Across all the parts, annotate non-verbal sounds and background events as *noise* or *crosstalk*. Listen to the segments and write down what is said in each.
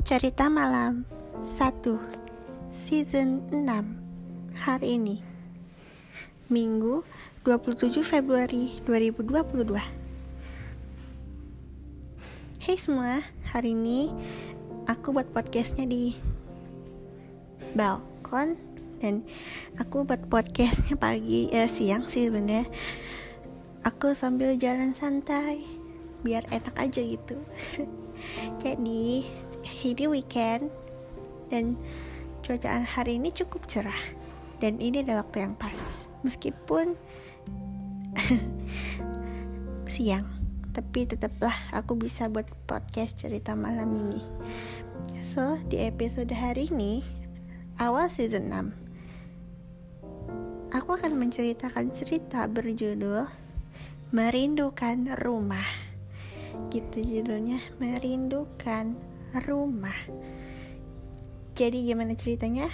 Cerita Malam 1 Season 6 Hari ini. Minggu 27 Februari 2022 Hey semua, hari ini aku buat podcastnya di balkon dan aku buat podcastnya pagi eh, siang sih sebenarnya. Aku sambil jalan santai biar enak aja gitu. *laughs* Jadi ini weekend. Dan cuaca hari ini cukup cerah. Dan ini adalah waktu yang pas. Meskipun *laughs* siang. Tapi tetaplah aku bisa buat podcast cerita malam ini. So di episode hari ini awal season 6 aku akan menceritakan cerita berjudul merindukan rumah. Gitu judulnya merindukan rumah. Jadi gimana ceritanya?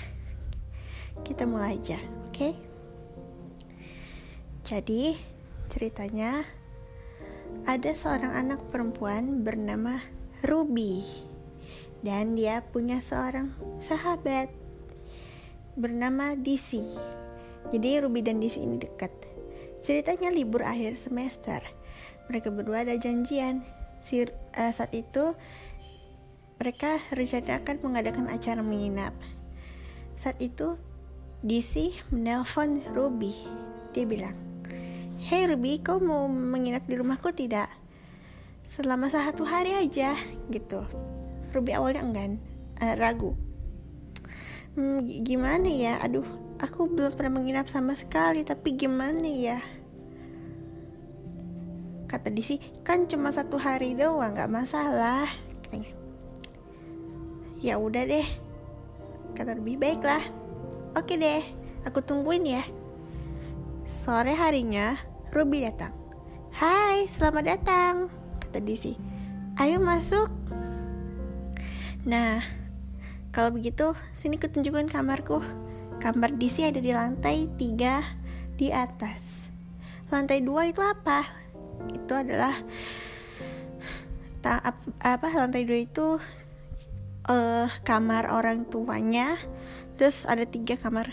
Kita mulai aja oke? Okay? jadi ceritanya ada seorang anak perempuan bernama Ruby dan dia punya seorang sahabat bernama DC jadi Ruby dan DC ini dekat. Ceritanya libur akhir semester. Mereka berdua ada janjian. Si, uh, saat itu mereka rencanakan mengadakan acara menginap. Saat itu, DC menelpon Ruby. Dia bilang, Hey Ruby, kau mau menginap di rumahku tidak? Selama satu hari aja, gitu. Ruby awalnya enggan, uh, ragu. Hmm, gimana ya? Aduh, aku belum pernah menginap sama sekali, tapi gimana ya? Kata DC, kan cuma satu hari doang, gak masalah. Ya udah deh. Kata Ruby, baiklah. Oke deh, aku tungguin ya. Sore harinya, Ruby datang. Hai, selamat datang, kata DC. Ayo masuk. Nah, kalau begitu, sini kutunjukkan kamarku. Kamar DC ada di lantai 3 di atas. Lantai 2 itu apa? Itu adalah ta, apa lantai 2 itu uh, kamar orang tuanya. Terus ada tiga kamar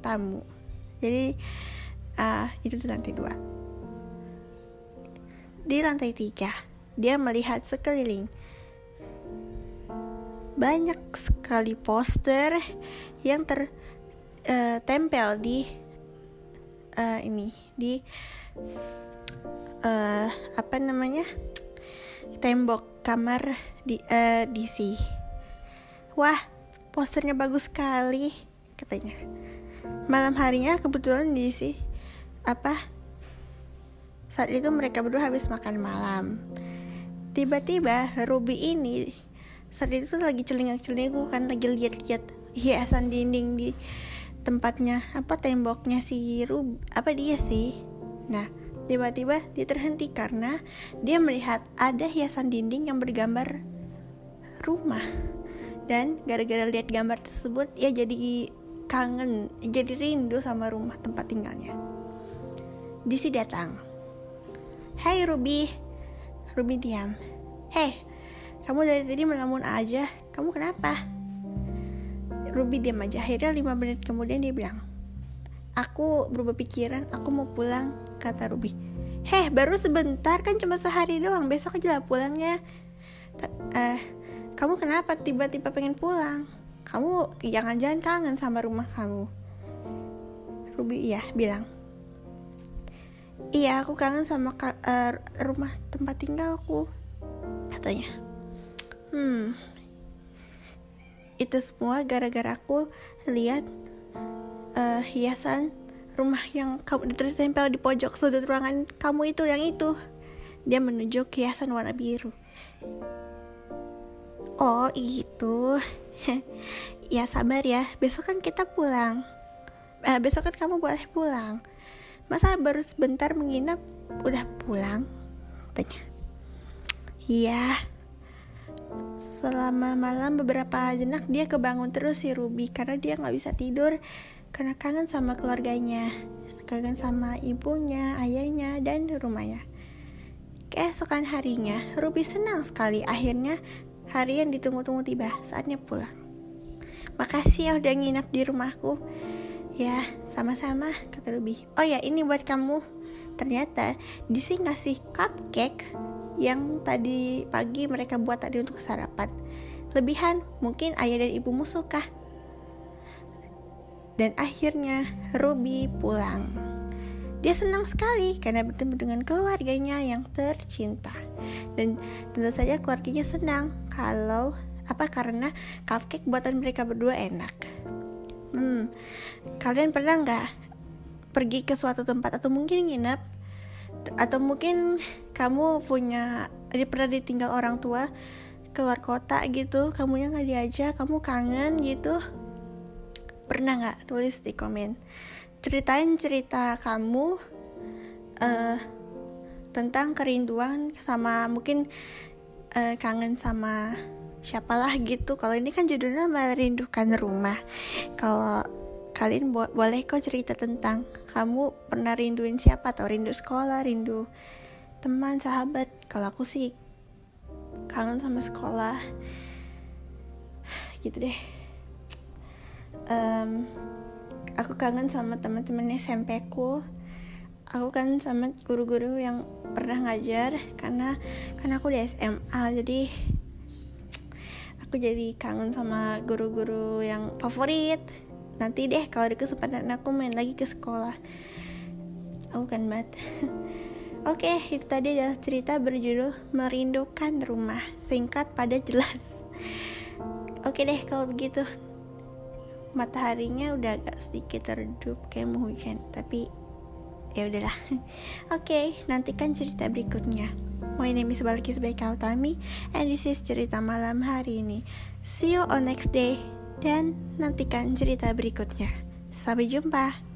tamu. Jadi uh, itu di lantai dua. Di lantai tiga dia melihat sekeliling. Banyak sekali poster yang tertempel uh, di uh, ini di uh, apa namanya tembok kamar di uh, DC. Wah, posternya bagus sekali, katanya. Malam harinya kebetulan DC apa? Saat itu mereka berdua habis makan malam. Tiba-tiba Ruby ini saat itu lagi celingak-celinguk kan lagi lihat-lihat hiasan dinding di tempatnya apa temboknya si Ruby apa dia sih. Nah, Tiba-tiba dia terhenti karena dia melihat ada hiasan dinding yang bergambar rumah. Dan gara-gara lihat gambar tersebut, ia jadi kangen, jadi rindu sama rumah tempat tinggalnya. Disi datang. Hai Ruby. Ruby diam. Hei, kamu dari tadi melamun aja. Kamu kenapa? Ruby diam aja. Akhirnya 5 menit kemudian dia bilang, Aku berubah pikiran, aku mau pulang, kata Ruby. Heh, baru sebentar kan cuma sehari doang, besok aja lah pulangnya. Eh, kamu kenapa tiba-tiba pengen pulang? Kamu jangan-jangan kangen sama rumah kamu. Ruby iya bilang. Iya, aku kangen sama uh, rumah tempat tinggalku, katanya. Hmm, itu semua gara-gara aku lihat uh, hiasan rumah yang kamu tertempel di pojok sudut ruangan kamu itu yang itu. Dia menunjuk hiasan warna biru. Oh itu. *laughs* Ya sabar ya. Besok kan kita pulang. Eh, besok kan kamu boleh pulang. Masa baru sebentar menginap udah pulang? Tanya. Iya. Selama malam beberapa jenak dia kebangun terus si Ruby karena dia nggak bisa tidur karena kangen sama keluarganya, kangen sama ibunya, ayahnya, dan rumahnya. Keesokan harinya, Ruby senang sekali akhirnya Hari yang ditunggu-tunggu tiba, saatnya pulang. Makasih ya udah nginap di rumahku. Ya, sama-sama, kata Ruby. Oh ya, ini buat kamu. Ternyata Disi ngasih cupcake yang tadi pagi mereka buat tadi untuk sarapan. Lebihan, mungkin ayah dan ibumu suka. Dan akhirnya Ruby pulang. Dia senang sekali karena bertemu dengan keluarganya yang tercinta. Dan tentu saja keluarganya senang kalau apa karena cupcake buatan mereka berdua enak. Hmm, kalian pernah nggak pergi ke suatu tempat atau mungkin nginep atau mungkin kamu punya dia pernah ditinggal orang tua keluar kota gitu kamunya nggak diajak kamu kangen gitu pernah nggak tulis di komen? Ceritain cerita kamu uh, tentang kerinduan sama mungkin uh, kangen sama siapalah gitu. Kalau ini kan judulnya merindukan rumah. Kalau kalian bo boleh kok cerita tentang kamu pernah rinduin siapa atau rindu sekolah rindu teman sahabat? Kalau aku sih kangen sama sekolah. Gitu deh um, aku kangen sama teman-teman SMP ku aku kan sama guru-guru yang pernah ngajar karena karena aku di SMA jadi aku jadi kangen sama guru-guru yang favorit nanti deh kalau ada kesempatan aku main lagi ke sekolah aku kan banget *laughs* Oke, itu tadi adalah cerita berjudul Merindukan Rumah. Singkat pada jelas. Oke deh kalau begitu mataharinya udah agak sedikit redup kayak mau hujan. Tapi ya udahlah. *laughs* Oke okay, nantikan cerita berikutnya. My name is Balkis Baikautami and this is cerita malam hari ini. See you on next day dan nantikan cerita berikutnya. Sampai jumpa